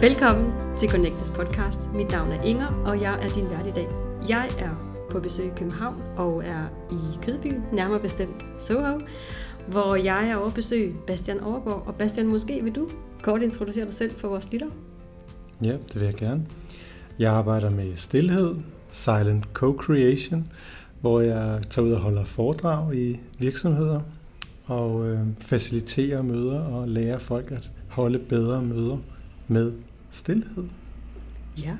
Velkommen til Connectes podcast. Mit navn er Inger, og jeg er din vært i dag. Jeg er på besøg i København og er i Kødbyen, nærmere bestemt Soho, hvor jeg er over besøg Bastian Overgaard. Og Bastian, måske vil du kort introducere dig selv for vores lytter? Ja, det vil jeg gerne. Jeg arbejder med stillhed, silent co-creation, hvor jeg tager ud og holder foredrag i virksomheder og øh, faciliterer møder og lærer folk at holde bedre møder med stillhed. Ja,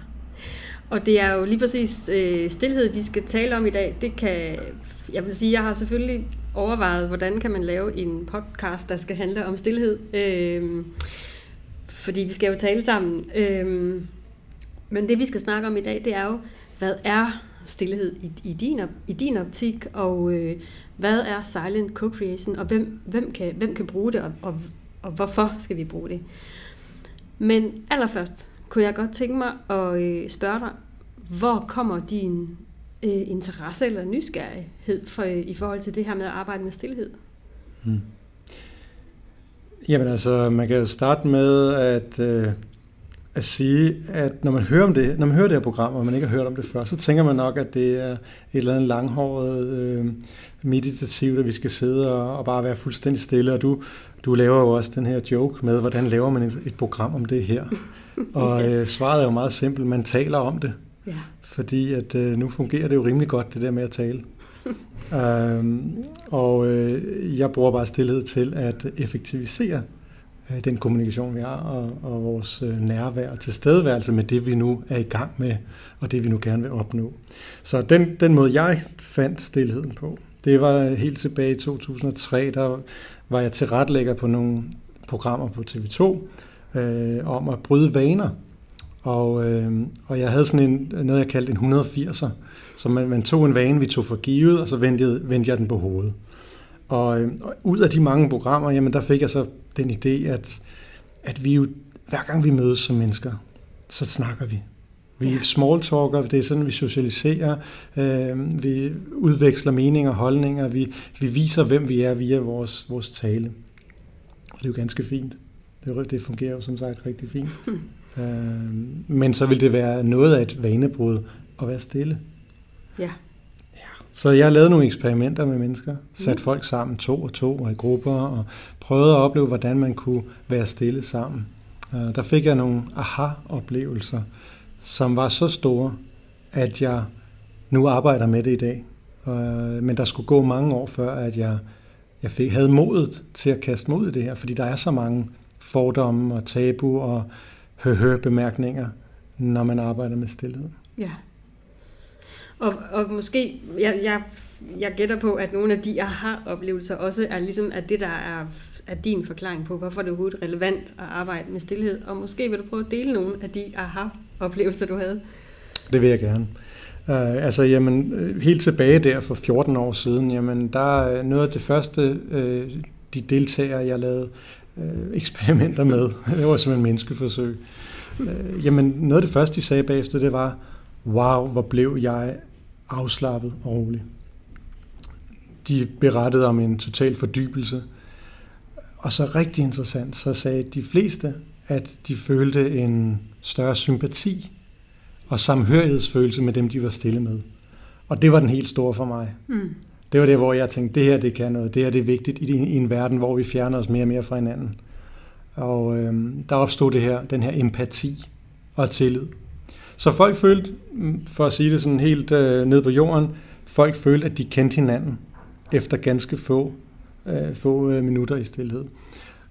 og det er jo lige præcis øh, stillhed, vi skal tale om i dag. Det kan, jeg vil sige, jeg har selvfølgelig overvejet, hvordan kan man lave en podcast, der skal handle om stillhed. Øh, fordi vi skal jo tale sammen. Øh, men det vi skal snakke om i dag, det er jo, hvad er stillhed i, i, din, i din optik, og øh, hvad er silent co-creation, og hvem, hvem, kan, hvem kan bruge det, og, og, og hvorfor skal vi bruge det? Men allerførst kunne jeg godt tænke mig at øh, spørge dig, hvor kommer din øh, interesse eller nysgerrighed for, øh, i forhold til det her med at arbejde med stillhed? Hmm. Jamen altså, man kan jo starte med at, øh, at sige, at når man hører om det, når man hører det her program, og man ikke har hørt om det før, så tænker man nok, at det er et eller andet langhåret øh, meditativt, at vi skal sidde og, og bare være fuldstændig stille. Og du, du laver jo også den her joke med, hvordan laver man et, et program om det her? Og øh, svaret er jo meget simpelt, man taler om det. Ja. Fordi at øh, nu fungerer det jo rimelig godt, det der med at tale. øhm, og øh, jeg bruger bare stillhed til at effektivisere øh, den kommunikation, vi har, og, og vores øh, nærvær og tilstedeværelse med det, vi nu er i gang med, og det, vi nu gerne vil opnå. Så den, den måde, jeg fandt stillheden på, det var helt tilbage i 2003, der var jeg tilretlægger på nogle programmer på TV2 øh, om at bryde vaner. Og, øh, og jeg havde sådan en, noget, jeg kaldte en 180'er. Så man, man tog en vane, vi tog for givet, og så vendte, vendte jeg den på hovedet. Og, øh, og ud af de mange programmer, jamen der fik jeg så den idé, at, at vi jo, hver gang vi mødes som mennesker, så snakker vi. Vi ja. small talker, det er sådan, vi socialiserer, øh, vi udveksler meninger og holdninger, vi, vi viser, hvem vi er via vores, vores tale. Og det er jo ganske fint. Det, det fungerer jo som sagt rigtig fint. øh, men så vil det være noget af et vanebrud at være stille. Ja. ja. Så jeg lavet nogle eksperimenter med mennesker, sat mm. folk sammen to og to og i grupper, og prøvet at opleve, hvordan man kunne være stille sammen. Uh, der fik jeg nogle aha-oplevelser, som var så store, at jeg nu arbejder med det i dag. Øh, men der skulle gå mange år før, at jeg, jeg fik, havde modet til at kaste mod i det her, fordi der er så mange fordomme og tabu og høhø-bemærkninger, når man arbejder med stillhed. Ja. Og, og måske, jeg, jeg, jeg gætter på, at nogle af de aha-oplevelser også er ligesom at det, der er, er din forklaring på, hvorfor det er overhovedet relevant at arbejde med stillhed. Og måske vil du prøve at dele nogle af de aha-oplevelser, du havde. Det vil jeg gerne. Uh, altså, jamen, helt tilbage der for 14 år siden, jamen, der er noget af det første, uh, de deltagere, jeg lavede uh, eksperimenter med. Det var simpelthen menneskeforsøg. Uh, jamen, noget af det første, de sagde bagefter, det var, wow, hvor blev jeg afslappet og rolig. De berettede om en total fordybelse. Og så rigtig interessant, så sagde de fleste, at de følte en større sympati og samhørighedsfølelse med dem, de var stille med. Og det var den helt store for mig. Mm det var det, hvor jeg tænkte, det her det kan noget, det her det er vigtigt i, i en verden, hvor vi fjerner os mere og mere fra hinanden. Og øh, der opstod det her, den her empati og tillid. Så folk følte, mm, for at sige det sådan helt øh, ned på jorden, folk følte, at de kendte hinanden efter ganske få, øh, få øh, minutter i stillhed.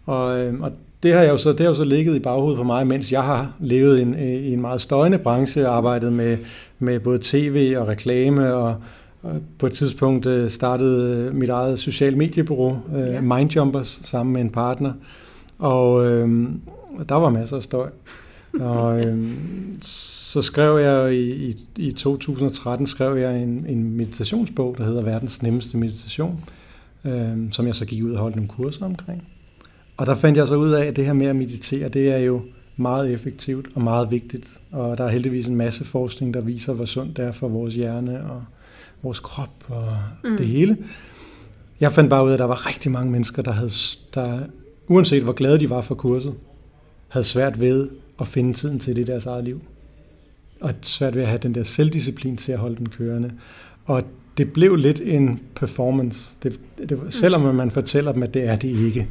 Og, øh, og det har jeg jo så, det har jo så ligget i baghovedet på mig, mens jeg har levet i en, i en meget støjende branche, arbejdet med, med både tv og reklame og, på et tidspunkt øh, startede mit eget social mediebureau, øh, ja. Mindjumpers, sammen med en partner. Og øh, der var masser af støj. Og øh, så skrev jeg i, i, i 2013 skrev jeg en, en meditationsbog, der hedder Verdens nemmeste meditation, øh, som jeg så gik ud og holdt nogle kurser omkring. Og der fandt jeg så ud af, at det her med at meditere, det er jo meget effektivt og meget vigtigt. Og der er heldigvis en masse forskning, der viser, hvor sundt det er for vores hjerne og vores krop og mm. det hele. Jeg fandt bare ud af, at der var rigtig mange mennesker, der havde, der, uanset hvor glade de var for kurset, havde svært ved at finde tiden til det i deres eget liv. Og svært ved at have den der selvdisciplin til at holde den kørende. Og det blev lidt en performance. Det, det, selvom man fortæller dem, at det er det ikke,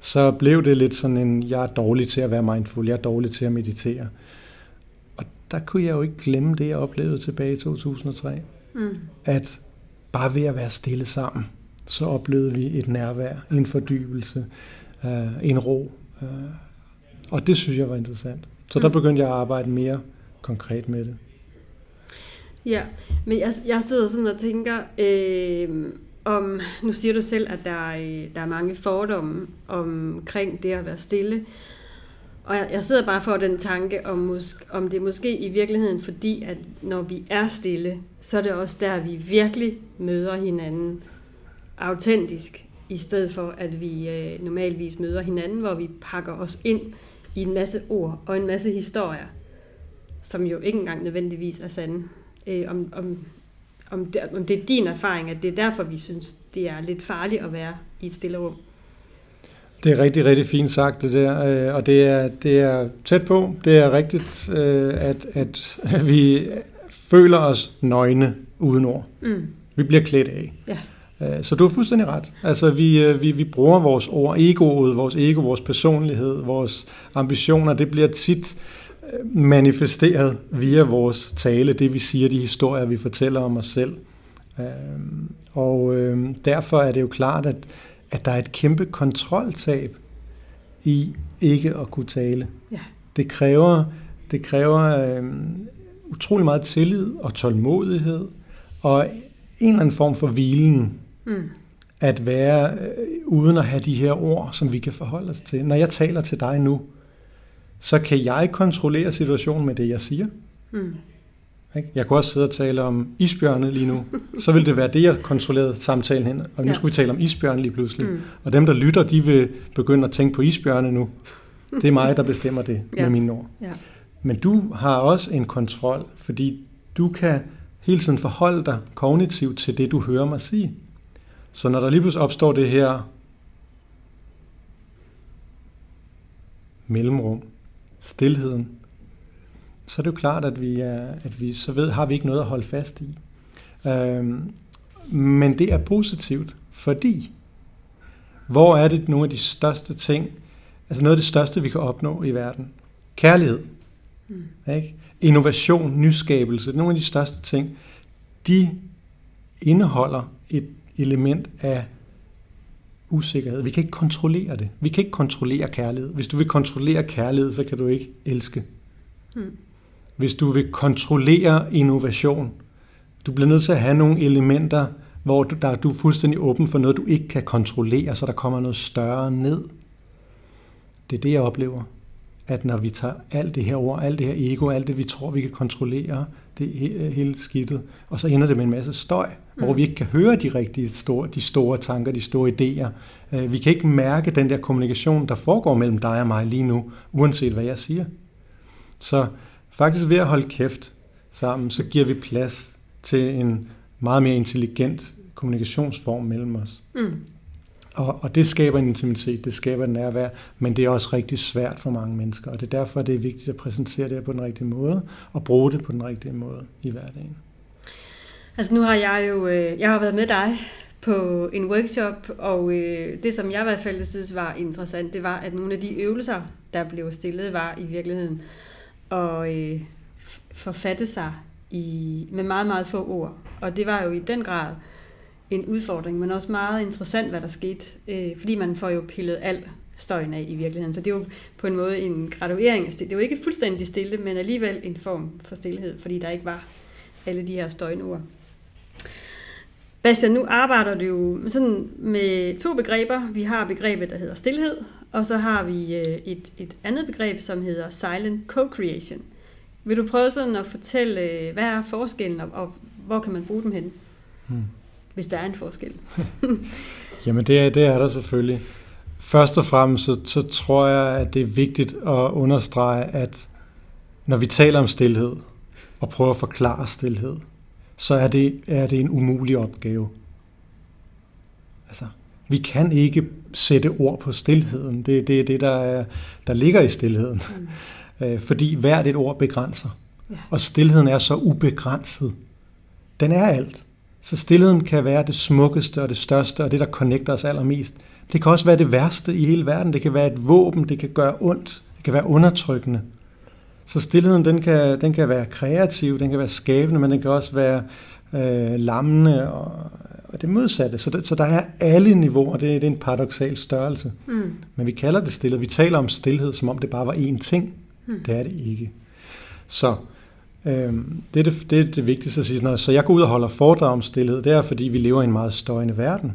så blev det lidt sådan en, jeg er dårlig til at være mindful, jeg er dårlig til at meditere. Og der kunne jeg jo ikke glemme det, jeg oplevede tilbage i 2003. Mm. At bare ved at være stille sammen, så oplevede vi et nærvær, en fordybelse, øh, en ro. Øh, og det synes jeg var interessant. Så der mm. begyndte jeg at arbejde mere konkret med det. Ja, men jeg, jeg sidder sådan og tænker, øh, om, nu siger du selv, at der er, der er mange fordomme omkring det at være stille. Og jeg, jeg sidder bare for den tanke, om, måske, om det måske i virkeligheden, fordi at når vi er stille, så er det også der, vi virkelig møder hinanden autentisk, i stedet for at vi øh, normalvis møder hinanden, hvor vi pakker os ind i en masse ord og en masse historier, som jo ikke engang nødvendigvis er sande. Øh, om, om, om, det, om det er din erfaring, at det er derfor, vi synes, det er lidt farligt at være i et stille rum. Det er rigtig, rigtig fint sagt det der, øh, og det er, det er tæt på. Det er rigtigt, øh, at, at vi føler os nøgne uden ord. Mm. Vi bliver klædt af. Ja. Øh, så du har fuldstændig ret. Altså, vi, vi, vi bruger vores ord, egoet, vores ego, vores personlighed, vores ambitioner, det bliver tit manifesteret via vores tale, det vi siger, de historier, vi fortæller om os selv. Og derfor er det jo klart, at at der er et kæmpe kontroltab i ikke at kunne tale. Ja. Det kræver, det kræver øh, utrolig meget tillid og tålmodighed og en eller anden form for hvilen. Mm. At være øh, uden at have de her ord, som vi kan forholde os til. Når jeg taler til dig nu, så kan jeg kontrollere situationen med det, jeg siger. Mm. Jeg kunne også sidde og tale om isbjørne lige nu. Så vil det være det, jeg kontrollerede samtalen hen. Og nu ja. skulle vi tale om isbjørne lige pludselig. Mm. Og dem, der lytter, de vil begynde at tænke på isbjørne nu. Det er mig, der bestemmer det ja. med mine ord. Ja. Men du har også en kontrol, fordi du kan hele tiden forholde dig kognitivt til det, du hører mig sige. Så når der lige pludselig opstår det her mellemrum, stillheden, så er det jo klart, at vi, er, at vi så ved, har vi ikke noget at holde fast i. Øhm, men det er positivt, fordi hvor er det nogle af de største ting, altså noget af det største, vi kan opnå i verden? Kærlighed. Mm. Ikke? Innovation, nyskabelse, nogle af de største ting, de indeholder et element af usikkerhed. Vi kan ikke kontrollere det. Vi kan ikke kontrollere kærlighed. Hvis du vil kontrollere kærlighed, så kan du ikke elske. Mm hvis du vil kontrollere innovation. Du bliver nødt til at have nogle elementer, hvor du, der, du er fuldstændig åben for noget, du ikke kan kontrollere, så der kommer noget større ned. Det er det, jeg oplever. At når vi tager alt det her ord, alt det her ego, alt det, vi tror, vi kan kontrollere, det er hele skidtet, og så ender det med en masse støj, mm. Hvor vi ikke kan høre de rigtige store, de store tanker, de store idéer. Øh, vi kan ikke mærke den der kommunikation, der foregår mellem dig og mig lige nu, uanset hvad jeg siger. Så Faktisk ved at holde kæft sammen, så giver vi plads til en meget mere intelligent kommunikationsform mellem os. Mm. Og, og det skaber en intimitet, det skaber en nærvær, men det er også rigtig svært for mange mennesker, og det er derfor, det er vigtigt at præsentere det på den rigtige måde, og bruge det på den rigtige måde i hverdagen. Altså nu har jeg jo, øh, jeg har været med dig på en workshop, og øh, det som jeg i hvert fald synes var interessant, det var, at nogle af de øvelser, der blev stillet, var i virkeligheden at øh, forfatte sig i, med meget, meget få ord. Og det var jo i den grad en udfordring, men også meget interessant, hvad der skete, øh, fordi man får jo pillet al støjen af i virkeligheden. Så det er jo på en måde en graduering Altså Det er jo ikke fuldstændig stille, men alligevel en form for stillhed, fordi der ikke var alle de her støjnord. Bastian, nu arbejder du jo sådan med to begreber. Vi har begrebet, der hedder stillhed, og så har vi øh, et, et andet begreb, som hedder silent co-creation. Vil du prøve sådan at fortælle, øh, hvad er forskellen, og, og hvor kan man bruge dem hen? Hmm. Hvis der er en forskel. Jamen det er, det er der selvfølgelig. Først og fremmest så, så tror jeg, at det er vigtigt at understrege, at når vi taler om stillhed, og prøver at forklare stillhed, så er det, er det en umulig opgave. Altså, vi kan ikke sætte ord på stillheden. Det er det, det der, er, der ligger i stillheden. øh, fordi hvert et ord begrænser. Ja. Og stillheden er så ubegrænset. Den er alt. Så stillheden kan være det smukkeste og det største, og det, der connecter os allermest. Det kan også være det værste i hele verden. Det kan være et våben, det kan gøre ondt, det kan være undertrykkende. Så stillheden, den kan, den kan være kreativ, den kan være skabende, men den kan også være øh, lammende og, og det modsatte. Så, det, så der er alle niveauer, det, det er en paradoxal størrelse. Mm. Men vi kalder det stillhed. Vi taler om stillhed, som om det bare var én ting. Mm. Det er det ikke. Så øh, det, er det, det er det vigtigste at sige. Når, så jeg går ud og holder foredrag om stillhed, det er fordi, vi lever i en meget støjende verden.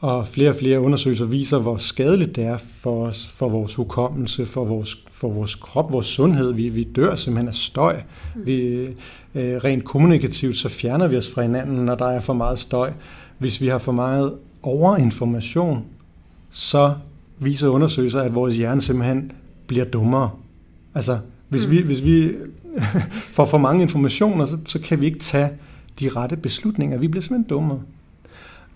Og flere og flere undersøgelser viser, hvor skadeligt det er for os, for vores hukommelse, for vores, for vores krop, vores sundhed. Vi, vi dør simpelthen af støj. Vi, øh, rent kommunikativt, så fjerner vi os fra hinanden, når der er for meget støj. Hvis vi har for meget overinformation, så viser undersøgelser, at vores hjerne simpelthen bliver dummere. Altså, hvis Mm. vi, hvis vi får for mange informationer, så, så kan vi ikke tage de rette beslutninger. Vi bliver simpelthen dummere.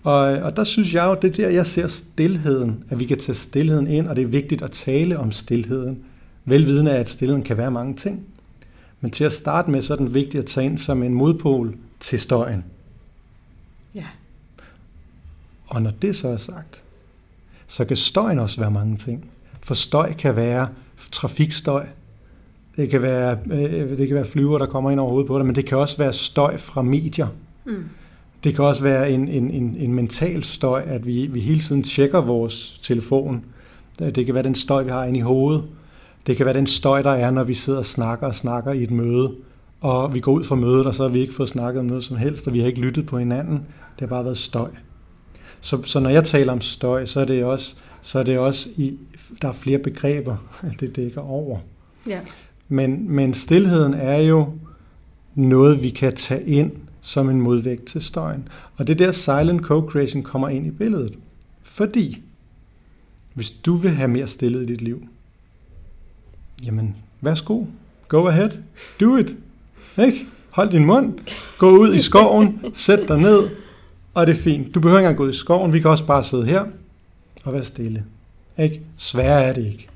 Og, og der synes jeg jo, det er der, jeg ser stillheden, at vi kan tage stillheden ind, og det er vigtigt at tale om stillheden. Velvidende af, at stillheden kan være mange ting. Men til at starte med, så er den vigtigt at tage ind som en modpol til støjen. Ja. Og når det så er sagt, så kan støjen også være mange ting. For støj kan være trafikstøj, det kan være, øh, det kan være flyver, der kommer ind over hovedet på dig, men det kan også være støj fra medier. Mm. Det kan også være en, en, en, en mental støj, at vi, vi hele tiden tjekker vores telefon. Det kan være den støj, vi har inde i hovedet. Det kan være den støj, der er, når vi sidder og snakker og snakker i et møde. Og vi går ud fra mødet, og så har vi ikke fået snakket om noget som helst, og vi har ikke lyttet på hinanden. Det har bare været støj. Så, så når jeg taler om støj, så er det også, så er det også i, der er flere begreber, det dækker over. Ja. Men, men stillheden er jo noget, vi kan tage ind som en modvægt til støjen. Og det er der silent co-creation kommer ind i billedet. Fordi, hvis du vil have mere stillet i dit liv, jamen, værsgo, go ahead, do it. Ikke? Hold din mund, gå ud i skoven, sæt dig ned, og det er fint. Du behøver ikke engang gå ud i skoven, vi kan også bare sidde her og være stille. Ikke? Sværere er det ikke.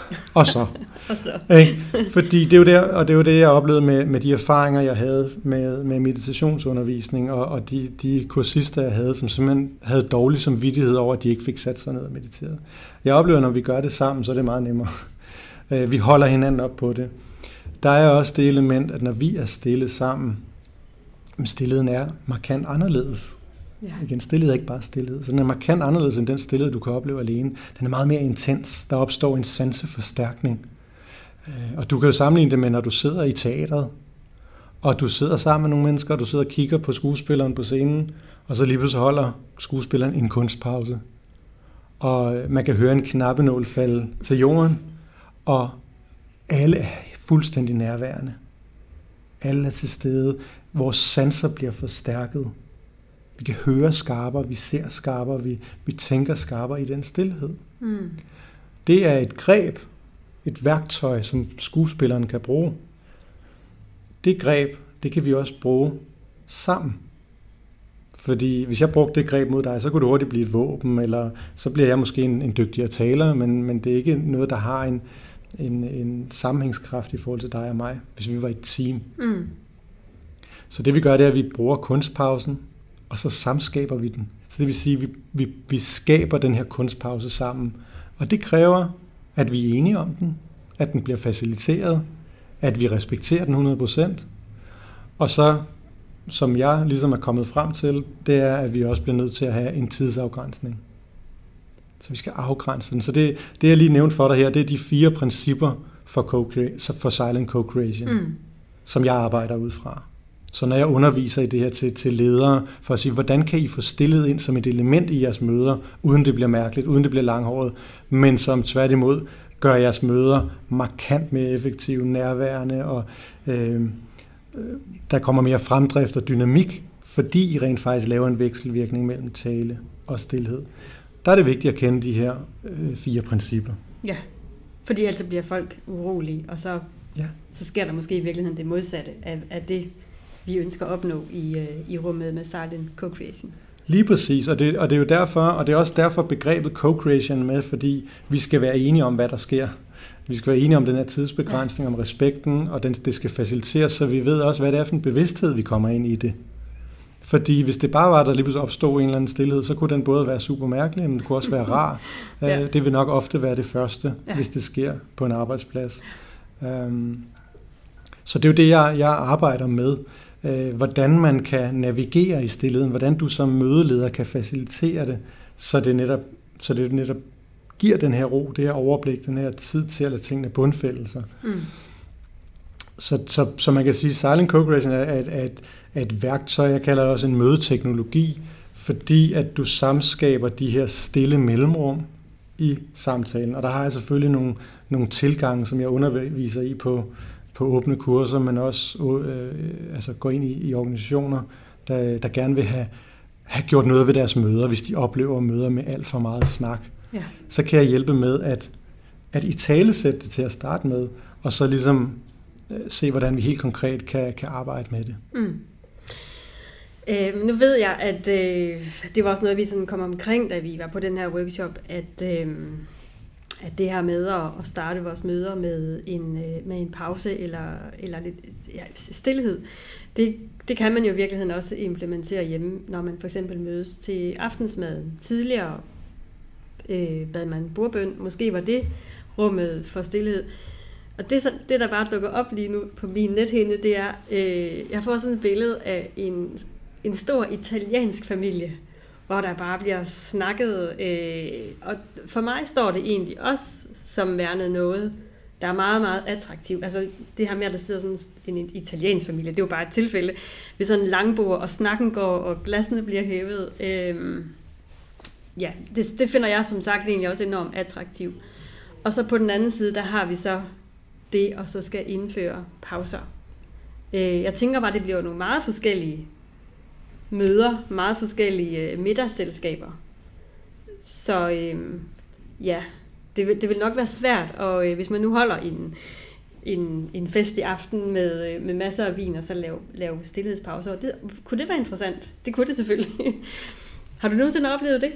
Og så. Og så. Ikke? Fordi det er jo der, og det er jo det, jeg oplevede med, med de erfaringer, jeg havde med, med meditationsundervisning, og, og de, de kursister, jeg havde, som simpelthen havde dårlig samvittighed over, at de ikke fik sat sig ned og mediteret. Jeg oplever, når vi gør det sammen, så er det meget nemmere. Øh, Vi holder hinanden op på det. Der er også det element, at når vi er stille sammen, stillheden er markant anderledes. Ja. Igen, stillhed er ikke bare stillhed. Så den er markant anderledes end den stillhed, du kan opleve alene. Den er meget mere intens. Der opstår en sanseforstærkning. Øh, og du kan jo sammenligne det med, når du sidder i teatret, og du sidder sammen med nogle mennesker, og du sidder og kigger på skuespilleren på scenen, og så lige pludselig holder skuespilleren en kunstpause. Og øh, man kan høre en knappenål falde til jorden, og alle er fuldstændig nærværende. Alle er til stede. Vores sanser bliver forstærket. Vi kan høre skarpere, vi ser skarpere, vi, vi tænker skarpere i den stillhed. Mm. Det er et greb, et værktøj, som skuespilleren kan bruge. Det greb, det kan vi også bruge sammen. Fordi hvis jeg brugte det greb mod dig, så kunne det hurtigt blive et våben, eller så bliver jeg måske en, en dygtigere taler, men, men det er ikke noget, der har en, en, en sammenhængskraft i forhold til dig og mig, hvis vi var et team. Mm. Så det vi gør, det er, at vi bruger kunstpausen, og så samskaber vi den. Så det vil sige, at vi, vi, vi skaber den her kunstpause sammen. Og det kræver, at vi er enige om den, at den bliver faciliteret, at vi respekterer den 100%. Og så, som jeg ligesom er kommet frem til, det er, at vi også bliver nødt til at have en tidsafgrænsning. Så vi skal afgrænse den. Så det, det jeg lige nævnte for dig her, det er de fire principper for, co- for silent co-creation, mm. Som jeg arbejder ud fra. Så når jeg underviser i det her til, til ledere, for at sige, hvordan kan I få stillet ind som et element i jeres møder, uden det bliver mærkeligt, uden det bliver langhåret, men som tværtimod gør jeres møder markant mere effektive, nærværende, og øh, øh, der kommer mere fremdrift og dynamik, fordi I rent faktisk laver en vekselvirkning mellem tale og stillhed. Der er det vigtigt at kende de her øh, fire principper. Ja. Fordi ellers bliver folk urolige, og så, Ja. så sker der måske i virkeligheden det modsatte af, af det, vi ønsker at opnå i, øh, i rummet med silent co-creation. Lige præcis, og det, og det er jo derfor, og det er også derfor begrebet co-creation med, fordi vi skal være enige om, hvad der sker. vi skal være enige om den her tidsbegrænsning, om respekten, og den, det skal faciliteres, så vi ved også, hvad det er for en bevidsthed, vi kommer ind i det. Fordi hvis det bare var, der lige pludselig opstod en eller anden stillhed, så kunne den både være super mærkelig, men det kunne også være rar. ja. Det vil nok ofte være det første, ja. hvis det sker på en arbejdsplads. Um, så det er jo det, jeg, jeg arbejder med. Uh, hvordan man kan navigere i stillheden, hvordan du som mødeleder kan facilitere det, så det netop, så det netop giver den her ro, det her overblik, den her tid til at lade tingene bundfælde sig. Mm. Så, så, så man kan sige, at silent co-creation er, er, er, et, er et værktøj, jeg kalder det også en mødeteknologi, fordi at du samskaber de her stille mellemrum i samtalen. Og der har jeg selvfølgelig nogle, nogle tilgange, som jeg underviser i på, på åbne kurser, men også øh, altså går ind i, i organisationer, der, der gerne vil have, have gjort noget ved deres møder, hvis de oplever møder med alt for meget snak. Ja. Så kan jeg hjælpe med at, at i tale sætte det til at starte med, og så ligesom øh, se, hvordan vi helt konkret kan, kan arbejde med det. Mm. Øh, nu ved jeg, at øh, det var også noget, vi sådan kom omkring, da vi var på den her workshop, at, øh, at det her med at, at starte vores møder med en, øh, med en pause eller, eller lidt ja, stillhed, det, det kan man jo i virkeligheden også implementere hjemme, når man for eksempel mødes til aftensmaden. Tidligere øh, bad man bordbøn, måske var det rummet for stillhed. Og det, det, der bare dukker op lige nu på min nethinde, det er, øh, jeg får sådan et billede af en en stor italiensk familie, hvor der bare bliver snakket. Øh, og for mig står det egentlig også som værende noget, der er meget, meget attraktivt. Altså det her med, at der sidder sådan en italiensk familie, det er jo bare et tilfælde. Ved sådan en langbord, og snakken går, og glassene bliver hævet. Øh, ja, det, det finder jeg som sagt egentlig også enormt attraktivt. Og så på den anden side, der har vi så det, og så skal indføre pauser. Øh, jeg tænker bare, det bliver nogle meget forskellige møder meget forskellige øh, middagsselskaber. Så øh, ja, det vil, det vil nok være svært, og øh, hvis man nu holder en, en, en fest i aften med, øh, med masser af vin, og så lave, lave stillhedspauser, det, kunne det være interessant? Det kunne det selvfølgelig. Har du nogensinde oplevet det?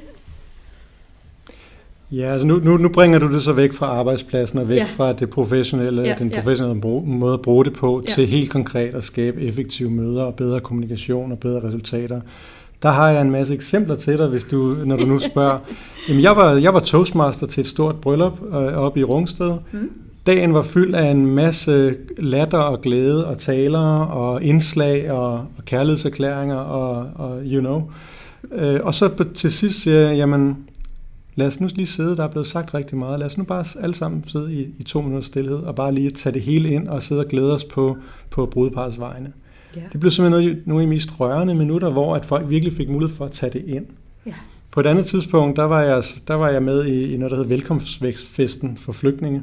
Ja, altså nu, nu, nu bringer du det så væk fra arbejdspladsen og væk ja. fra det professionelle, ja, den professionelle ja. måde at bruge det på, ja. til helt konkret at skabe effektive møder og bedre kommunikation og bedre resultater. Der har jeg en masse eksempler til dig, hvis du, når du nu spørger. Jamen, jeg var, jeg var toastmaster til et stort bryllup øh, oppe i Rungsted. Mm. Dagen var fyldt af en masse latter og glæde og taler og indslag og, og kærlighedserklæringer og, og you know. Øh, og så til sidst siger jeg, jamen, lad os nu lige sidde, der er blevet sagt rigtig meget, lad os nu bare alle sammen sidde i, i to minutter stillhed, og bare lige tage det hele ind, og sidde og glæde os på, på brudeparets vegne. Ja. Det blev simpelthen nogle, nogle af de mest rørende minutter, hvor at folk virkelig fik mulighed for at tage det ind. Ja. På et andet tidspunkt, der var jeg, der var jeg med i, i noget, der hedder velkomstfesten for flygtninge,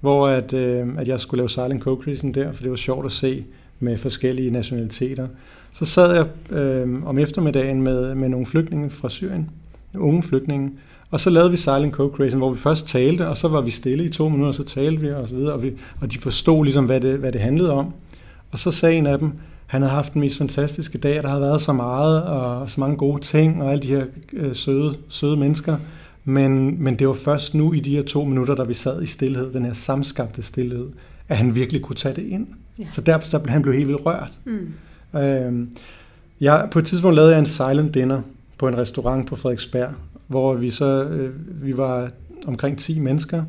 hvor at, øh, at jeg skulle lave silent co der, for det var sjovt at se med forskellige nationaliteter. Så sad jeg øh, om eftermiddagen med, med nogle flygtninge fra Syrien, unge flygtninge, og så lavede vi Silent Co-Creation, hvor vi først talte, og så var vi stille i to minutter, så talte vi og så videre, og, vi, og de forstod ligesom, hvad det, hvad det handlede om. Og så sagde en af dem, han havde haft den mest fantastiske dag, der havde været så meget, og så mange gode ting, og alle de her øh, søde, søde mennesker. Men, men det var først nu i de her to minutter, da vi sad i stillhed, den her samskabte stillhed, at han virkelig kunne tage det ind. Ja. Så der, der han blev helt vildt rørt. Mm. Øh, jeg, på et tidspunkt lavede jeg en silent dinner på en restaurant på Frederiksberg, hvor vi så øh, vi var omkring 10 mennesker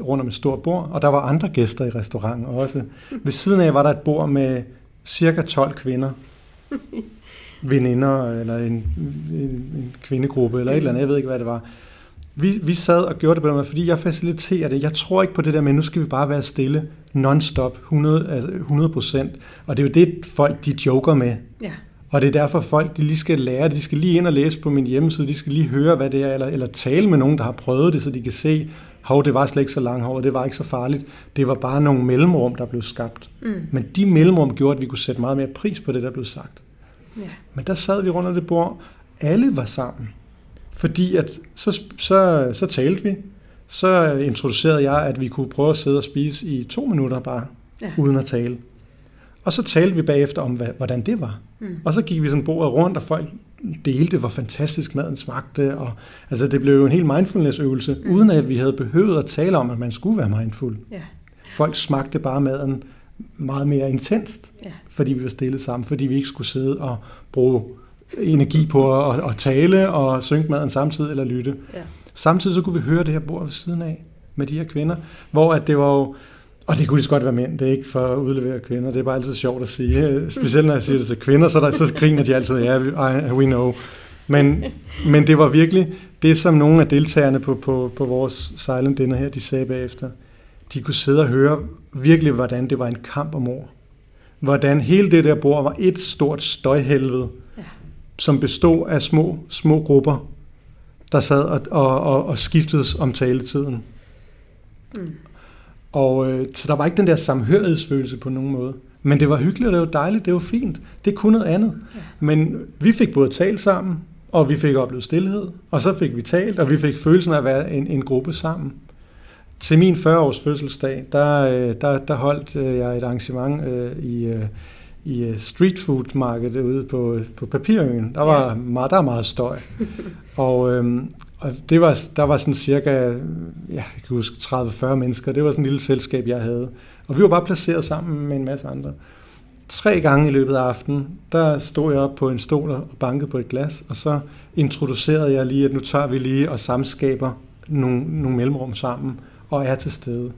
rundt om et stort bord, og der var andre gæster i restauranten også. Ved siden af var der et bord med cirka 12 kvinder, veninder, eller en, en, en kvindegruppe, eller et eller andet, jeg ved ikke, hvad det var. Vi, vi sad og gjorde det på den måde, fordi jeg faciliterer det. Jeg tror ikke på det der med, nu skal vi bare være stille non-stop, 100, altså 100 procent. Og det er jo det, folk de joker med. Ja. Og det er derfor folk, de lige skal lære De skal lige ind og læse på min hjemmeside. De skal lige høre, hvad det er, eller, eller tale med nogen, der har prøvet det, så de kan se, hov, det var slet ikke så langt hår, det var ikke så farligt. Det var bare nogle mellemrum, der blev skabt. Mm. Men de mellemrum gjorde, at vi kunne sætte meget mere pris på det, der blev sagt. Ja. Men der sad vi rundt om det bord. Alle var sammen. Fordi at så, så, så talte vi. Så introducerede jeg, at vi kunne prøve at sidde og spise i to minutter bare, ja. uden at tale. Og så talte vi bagefter om, hvordan det var. Mm. Og så gik vi sådan bordet rundt, og folk delte, hvor fantastisk maden smagte. Og, altså det blev jo en helt mindfulness-øvelse, mm. uden at vi havde behøvet at tale om, at man skulle være mindful. Ja. Folk smagte bare maden meget mere intenst, ja. fordi vi var stille sammen, fordi vi ikke skulle sidde og bruge energi på at, at tale og synke maden samtidig eller lytte. Ja. Samtidig så kunne vi høre det her bord ved siden af med de her kvinder, hvor at det var jo, og det kunne lige så godt være mænd, det er ikke for at udlevere kvinder, det er bare altid sjovt at sige. Specielt når jeg siger det til kvinder, så, der, så griner de altid, ja, yeah, we know. Men, men det var virkelig det, som nogle af deltagerne på, på, på vores silent dinner her, de sagde bagefter. De kunne sidde og høre virkelig, hvordan det var en kamp om ord. Hvordan hele det der bord var et stort støjhelvede, ja. som bestod af små, små grupper, der sad og, og, og, og skiftedes om taletiden. Mm. Og øh, så der var ikke den der samhørighedsfølelse på nogen måde. Men det var hyggeligt, og det var dejligt, det var fint. Det kunne noget andet. Ja. Men vi fik både talt sammen, og vi fik oplevet stillhed, og så fik vi talt, og vi fik følelsen af at være en, en gruppe sammen. Til min 40-års fødselsdag, der, øh, der, der holdt øh, jeg et arrangement øh, i, i street food markedet ude på, på Papirøen. Der var, ja. meget, der var meget støj. og, øhm, og det var, der var sådan cirka, ja, jeg kan huske 30-40 mennesker. Det var sådan et lille selskab, jeg havde. Og vi var bare placeret sammen med en masse andre. Tre gange i løbet af aftenen, der stod jeg op på en stol og bankede på et glas, og så introducerede jeg lige, at nu tager vi lige og samskaber nogle, nogle mellemrum sammen, og er til stede.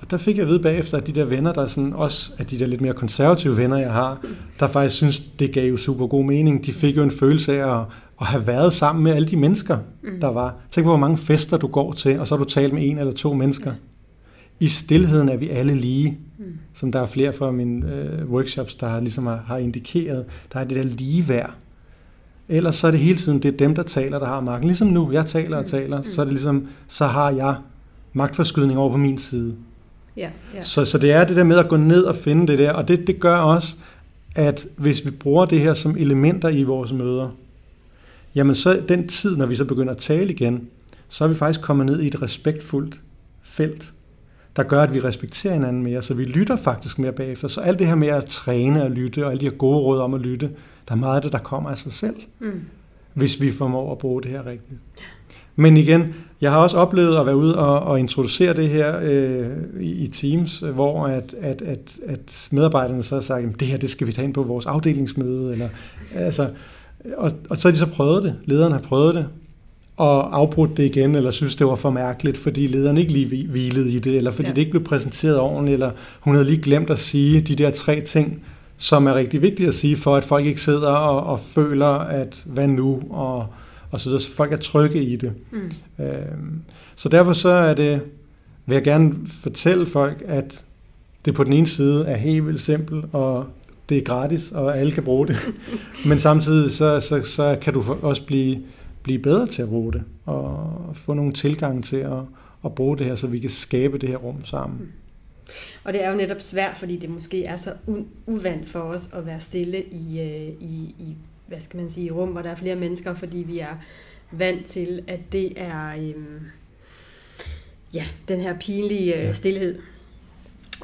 Og der fik jeg at vide bagefter, at de der venner, der sådan også at de der lidt mere konservative venner, jeg har, der faktisk synes, det gav jo super god mening. De fik jo en følelse af at, at have været sammen med alle de mennesker, mm. der var. Tænk på, hvor mange fester du går til, og så har du talt med en eller to mennesker. I stillheden er vi alle lige, mm. som der er flere fra mine øh, workshops, der ligesom har, har indikeret. Der er det der ligeværd. Ellers så er det hele tiden, det er dem, der taler, der har magten. Ligesom nu, jeg taler og mm. taler, så er det ligesom, så har jeg magtforskydning over på min side. Ja, ja. Så, så det er det der med at gå ned og finde det der, og det, det gør også, at hvis vi bruger det her som elementer i vores møder, jamen så den tid, når vi så begynder at tale igen, så er vi faktisk kommet ned i et respektfuldt felt, der gør, at vi respekterer hinanden mere, så vi lytter faktisk mere bagefter. Så alt det her med at træne og lytte, og alle de her gode råd om at lytte, der er meget af det, der kommer af sig selv, mm. hvis vi formår at bruge det her rigtigt. Men igen, jeg har også oplevet at være ude og, og introducere det her øh, i, i Teams, hvor at, at, at, at medarbejderne så har sagt, at det her det skal vi tage ind på vores afdelingsmøde. Eller, altså, og, og så har de så prøvet det. Lederen har prøvet det, og afbrudt det igen, eller synes, det var for mærkeligt, fordi lederen ikke lige hvilede i det, eller fordi ja. det ikke blev præsenteret ordentligt, eller hun havde lige glemt at sige de der tre ting, som er rigtig vigtige at sige, for at folk ikke sidder og, og føler, at hvad nu, og og så videre, så folk er trygge i det. Mm. Øh, så derfor så er det, vil jeg gerne fortælle folk, at det på den ene side er helt vildt simpelt, og det er gratis, og alle kan bruge det. Men samtidig så, så, så kan du også blive, blive bedre til at bruge det, og få nogle tilgang til at, at bruge det her, så vi kan skabe det her rum sammen. Mm. Og det er jo netop svært, fordi det måske er så uvandt for os at være stille i, øh, i, i hvad skal man sige, rum, hvor der er flere mennesker, fordi vi er vant til, at det er øhm, ja, den her pinlige øh, stillhed.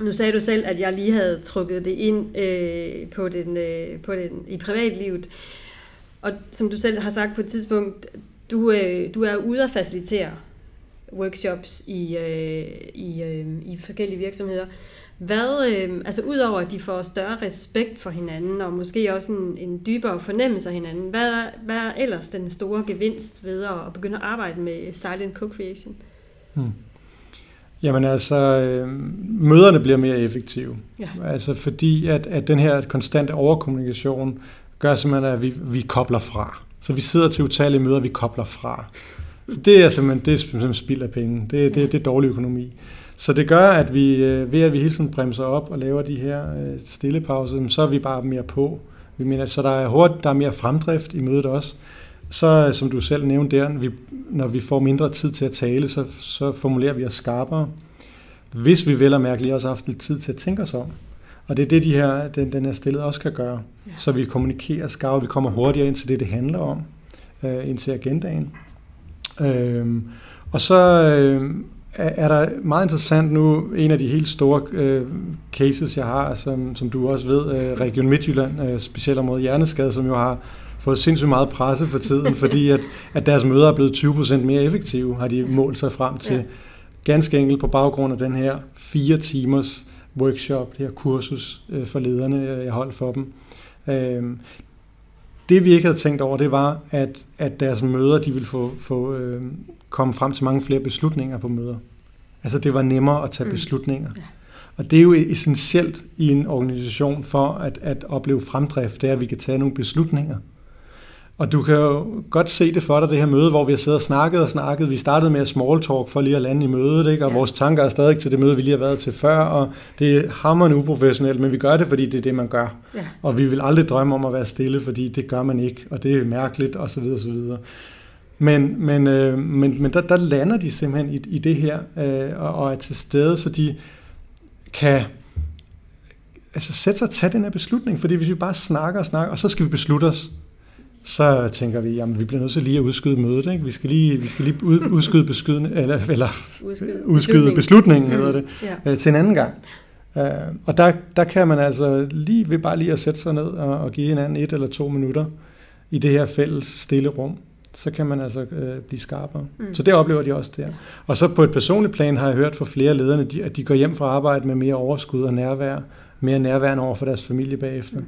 Nu sagde du selv, at jeg lige havde trukket det ind øh, på, den, øh, på den, i privatlivet. Og som du selv har sagt på et tidspunkt, du, øh, du er ude at facilitere workshops i, øh, i, øh, i forskellige virksomheder. Hvad, øh, altså udover at de får større respekt for hinanden, og måske også en, en dybere fornemmelse af hinanden, hvad er, hvad er ellers den store gevinst ved at begynde at arbejde med silent co-creation? Hmm. Jamen altså, øh, møderne bliver mere effektive. Ja. Altså fordi, at, at den her konstante overkommunikation gør simpelthen, at vi, vi kobler fra. Så vi sidder til utallige møder, vi kobler fra. Det er simpelthen, det er simpelthen spild af penge. Det, det, det er dårlig økonomi. Så det gør, at vi øh, ved at vi hele tiden bremser op og laver de her øh, stille pauser, så er vi bare mere på. Vi mener, så der er hurtigt, der er mere fremdrift i mødet også. Så som du selv nævnte der, vi, når vi får mindre tid til at tale, så, så formulerer vi os skarpere. Hvis vi vel og mærkeligt også har haft lidt tid til at tænke os om. Og det er det, de her, den, den her stillet også kan gøre. Ja. Så vi kommunikerer skarpt, vi kommer hurtigere ind til det, det handler om, øh, ind til agendaen. Øh, og så øh, er der meget interessant nu, en af de helt store øh, cases, jeg har, som, som du også ved, øh, Region Midtjylland, øh, specielt område hjerneskade, som jo har fået sindssygt meget presse for tiden, fordi at, at deres møder er blevet 20% mere effektive, har de målt sig frem til. Ja. Ganske enkelt på baggrund af den her fire timers workshop, det her kursus øh, for lederne, jeg holdt for dem. Øh, det vi ikke havde tænkt over, det var, at, at deres møder, de ville få, få øh, komme frem til mange flere beslutninger på møder. Altså det var nemmere at tage mm. beslutninger. Ja. Og det er jo essentielt i en organisation for at, at opleve fremdrift, det er, at vi kan tage nogle beslutninger. Og du kan jo godt se det for dig, det her møde, hvor vi har siddet og snakket og snakket. Vi startede med at small talk for lige at lande i mødet, ikke? og ja. vores tanker er stadig til det møde, vi lige har været til før, og det er hammerende uprofessionelt, men vi gør det, fordi det er det, man gør. Ja. Og vi vil aldrig drømme om at være stille, fordi det gør man ikke, og det er mærkeligt, osv. osv. Men, men, øh, men, men der, der lander de simpelthen i, i det her, øh, og, og er til stede, så de kan altså sætte sig og tage den her beslutning, fordi hvis vi bare snakker og snakker, og så skal vi beslutte os, så tænker vi, jamen vi bliver nødt til lige at udskyde mødet, ikke? Vi skal lige, vi skal lige ud, udskyde, beskydende, eller, eller udskyde, udskyde beslutningen, hedder det, ja. øh, til en anden gang. Uh, og der, der kan man altså lige ved bare lige at sætte sig ned og, og give hinanden et eller to minutter i det her fælles stille rum, så kan man altså øh, blive skarpere. Mm. Så det oplever de også der. Og så på et personligt plan har jeg hørt fra flere lederne, de, at de går hjem fra arbejde med mere overskud og nærvær, mere nærværende over for deres familie bagefter. Mm.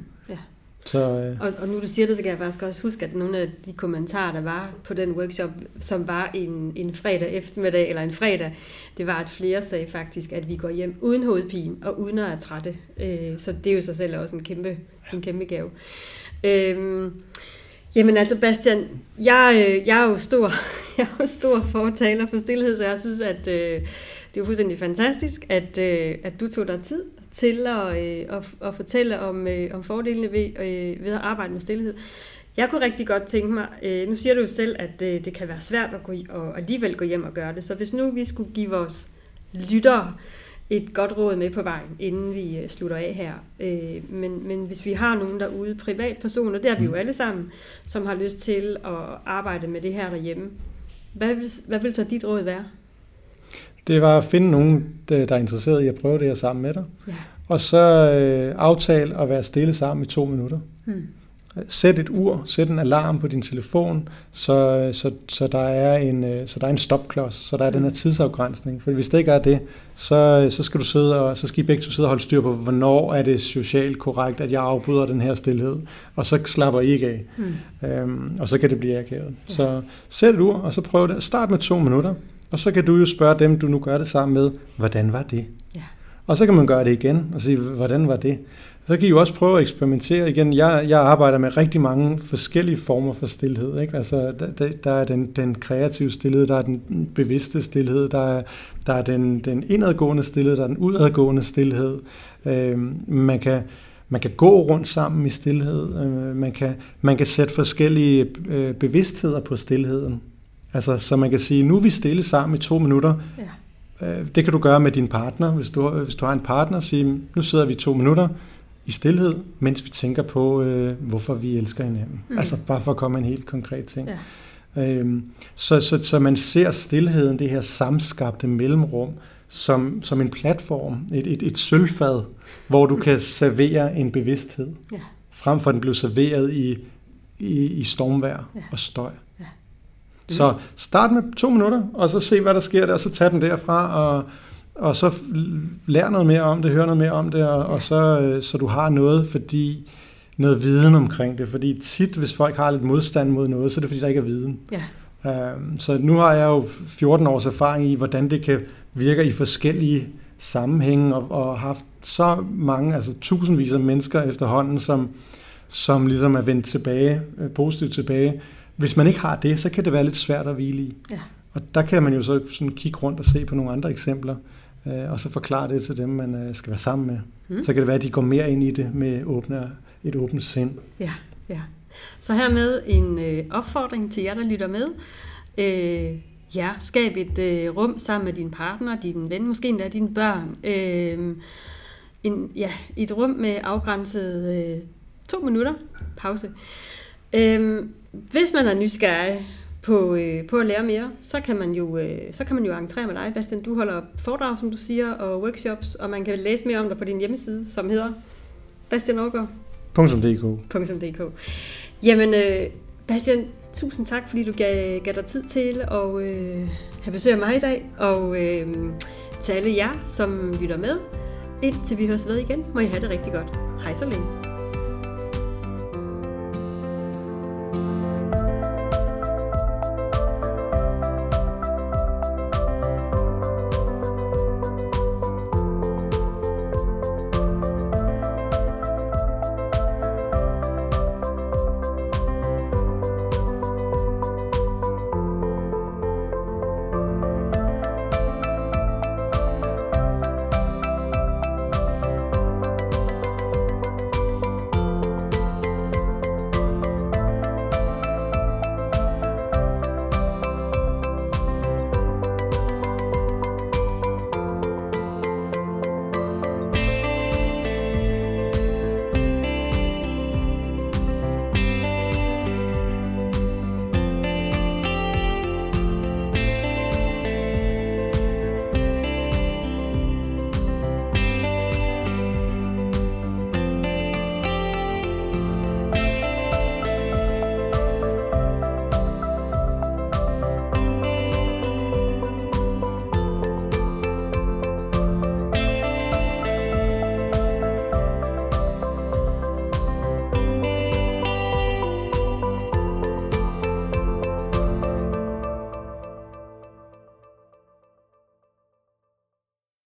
Så, øh. og, og nu du siger det, så kan jeg faktisk også huske, at nogle af de kommentarer, der var på den workshop, som var en, en fredag eftermiddag, eller en fredag, det var, at flere sagde faktisk, at vi går hjem uden hovedpine og uden at være trætte. Øh, så det er jo sig selv også en kæmpe, en kæmpe gave. Øh, Jamen altså Bastian, jeg, øh, jeg er jo stor, jeg er jo stor fortaler for stillhed, så jeg synes, at øh, det er jo fuldstændig fantastisk, at, øh, at du tog dig tid til at, øh, at, at fortælle om, øh, om fordelene ved, øh, ved at arbejde med stillhed. Jeg kunne rigtig godt tænke mig, øh, nu siger du jo selv, at øh, det kan være svært at gå, og alligevel gå hjem og gøre det, så hvis nu vi skulle give vores lyttere et godt råd med på vejen, inden vi øh, slutter af her. Øh, men, men hvis vi har nogen derude, privatpersoner, det er vi jo mm. alle sammen, som har lyst til at arbejde med det her derhjemme, hvad vil, hvad vil så dit råd være? Det var at finde nogen, der er interesseret i at prøve det her sammen med dig. Ja. Og så øh, aftale at være stille sammen i to minutter. Hmm. Sæt et ur, sæt en alarm på din telefon, så, så, så, der, er en, øh, så der er en stopklods, så der er den her tidsafgrænsning. For hvis det ikke er det, så, så skal du sidde og, så skal I begge to sidde og holde styr på, hvornår er det socialt korrekt, at jeg afbryder den her stillhed, og så slapper I ikke af. Mm. Øhm, og så kan det blive akavet. Ja. Så sæt et ur, og så prøv det. Start med to minutter, og så kan du jo spørge dem, du nu gør det sammen med, hvordan var det? Ja. Og så kan man gøre det igen og sige, hvordan var det? Så kan I jo også prøve at eksperimentere igen. Jeg, jeg arbejder med rigtig mange forskellige former for stillhed. Ikke? Altså, der, der er den, den kreative stillhed, der er den bevidste stillhed, der er, der er den, den indadgående stillhed, der er den udadgående stillhed. Øh, man kan man kan gå rundt sammen i stillhed. Øh, man, kan, man kan sætte forskellige øh, bevidstheder på stillheden. Altså, så man kan sige, nu er vi stille sammen i to minutter. Ja. Øh, det kan du gøre med din partner. Hvis du, hvis du har en partner, sige, nu sidder vi to minutter i stillhed, mens vi tænker på, øh, hvorfor vi elsker hinanden. Mm. Altså bare for at komme en helt konkret ting. Ja. Øhm, så, så, så man ser stillheden, det her samskabte mellemrum, som, som en platform, et, et, et sølvfad, hvor du kan servere en bevidsthed, ja. frem for at den blev serveret i, i, i stormvær ja. og støj. Mm. Så start med to minutter, og så se, hvad der sker der, og så tag den derfra, og, og så lær noget mere om det, hør noget mere om det, og, og så, øh, så du har noget, fordi noget viden omkring det, fordi tit, hvis folk har lidt modstand mod noget, så er det fordi, der ikke er viden. Ja. Øhm, så nu har jeg jo 14 års erfaring i, hvordan det kan virke i forskellige sammenhænge, og, og haft så mange, altså tusindvis af mennesker efterhånden, som, som ligesom er vendt tilbage, øh, positivt tilbage. Hvis man ikke har det, så kan det være lidt svært at hvile i. Ja. Og der kan man jo så sådan kigge rundt og se på nogle andre eksempler, øh, og så forklare det til dem, man øh, skal være sammen med. Mm. Så kan det være, at de går mere ind i det med åbne, et åbent sind. Ja, ja. Så hermed en øh, opfordring til jer, der lytter med. Øh, ja, skab et øh, rum sammen med din partner, din ven, måske endda dine børn. Øh, en, ja, et rum med afgrænset øh, to minutter pause. Øhm, hvis man er nysgerrig på, øh, på at lære mere, så kan, man jo, øh, så kan man jo arrangere med dig, Bastian. Du holder foredrag, som du siger, og workshops, og man kan læse mere om dig på din hjemmeside, som hedder Bastian .dk. Jamen, øh, Bastian, tusind tak, fordi du gav, gav dig tid til at øh, have besøg af mig i dag, og øh, til alle jer, som lytter med. Indtil vi høres ved igen, må I have det rigtig godt. Hej så længe.